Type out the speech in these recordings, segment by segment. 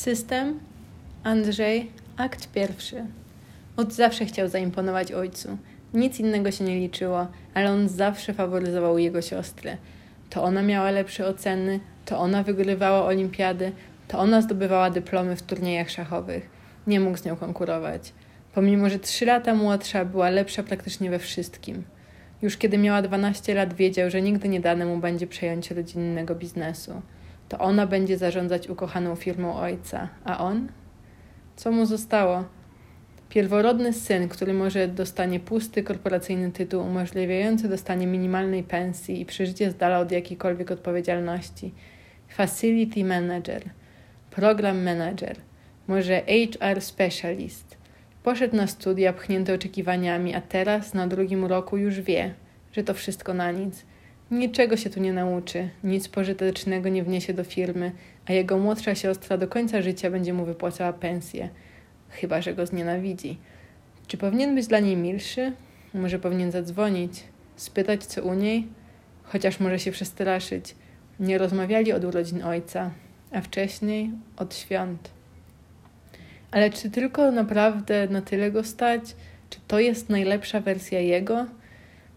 System, Andrzej, akt pierwszy. Od zawsze chciał zaimponować ojcu. Nic innego się nie liczyło, ale on zawsze faworyzował jego siostrę. To ona miała lepsze oceny, to ona wygrywała olimpiady, to ona zdobywała dyplomy w turniejach szachowych. Nie mógł z nią konkurować. Pomimo, że trzy lata młodsza, była lepsza praktycznie we wszystkim. Już kiedy miała 12 lat, wiedział, że nigdy nie dane mu będzie przejąć rodzinnego biznesu. To ona będzie zarządzać ukochaną firmą ojca, a on? Co mu zostało? Pierworodny syn, który może dostanie pusty korporacyjny tytuł umożliwiający dostanie minimalnej pensji i przeżycie z dala od jakiejkolwiek odpowiedzialności. Facility manager, program manager, może HR specialist. Poszedł na studia pchnięte oczekiwaniami, a teraz na drugim roku już wie, że to wszystko na nic. Niczego się tu nie nauczy, nic pożytecznego nie wniesie do firmy, a jego młodsza siostra do końca życia będzie mu wypłacała pensję – chyba że go znienawidzi. Czy powinien być dla niej milszy? Może powinien zadzwonić, spytać co u niej, chociaż może się przestraszyć. Nie rozmawiali od urodzin ojca, a wcześniej od świąt. Ale czy tylko naprawdę na tyle go stać? Czy to jest najlepsza wersja jego?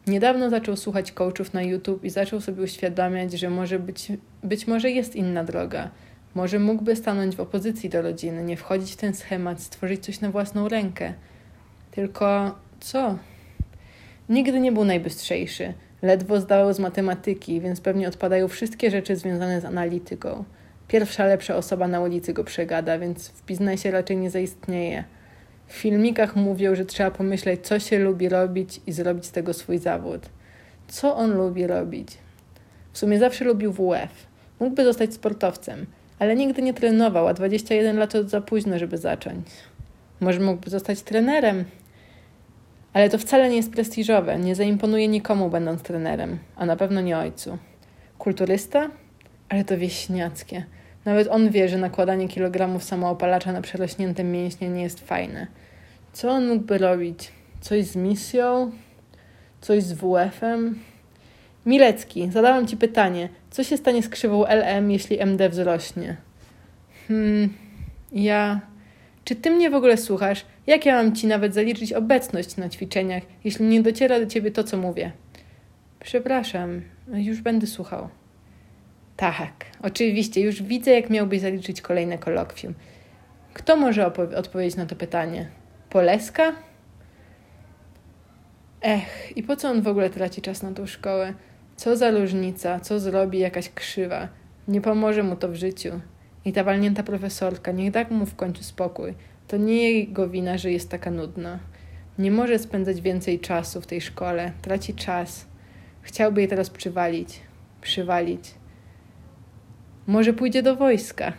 Niedawno zaczął słuchać coachów na YouTube i zaczął sobie uświadamiać, że może być, być może jest inna droga może mógłby stanąć w opozycji do rodziny, nie wchodzić w ten schemat, stworzyć coś na własną rękę. Tylko co? Nigdy nie był najbystrzejszy. Ledwo zdawał z matematyki, więc pewnie odpadają wszystkie rzeczy związane z analityką. Pierwsza lepsza osoba na ulicy go przegada, więc w biznesie raczej nie zaistnieje. W filmikach mówią, że trzeba pomyśleć, co się lubi robić i zrobić z tego swój zawód. Co on lubi robić? W sumie zawsze lubił WF. Mógłby zostać sportowcem, ale nigdy nie trenował, a 21 lat to za późno, żeby zacząć. Może mógłby zostać trenerem, ale to wcale nie jest prestiżowe, nie zaimponuje nikomu będąc trenerem, a na pewno nie ojcu. Kulturysta? Ale to wieśniackie. Nawet on wie, że nakładanie kilogramów samoopalacza na przerośnięte mięśnie nie jest fajne. Co on mógłby robić? Coś z misją? Coś z WF-em? Milecki, zadałam Ci pytanie. Co się stanie z krzywą LM, jeśli MD wzrośnie? Hmm, ja... Czy Ty mnie w ogóle słuchasz? Jak ja mam Ci nawet zaliczyć obecność na ćwiczeniach, jeśli nie dociera do Ciebie to, co mówię? Przepraszam, już będę słuchał. Tak, oczywiście, już widzę, jak miałbyś zaliczyć kolejne kolokwium. Kto może odpowiedzieć na to pytanie? Poleska? Ech, i po co on w ogóle traci czas na tą szkołę? Co za różnica, co zrobi jakaś krzywa. Nie pomoże mu to w życiu. I ta walnięta profesorka, niech da mu w końcu spokój. To nie jego wina, że jest taka nudna. Nie może spędzać więcej czasu w tej szkole. Traci czas. Chciałby jej teraz przywalić. Przywalić. Może pójdzie do wojska.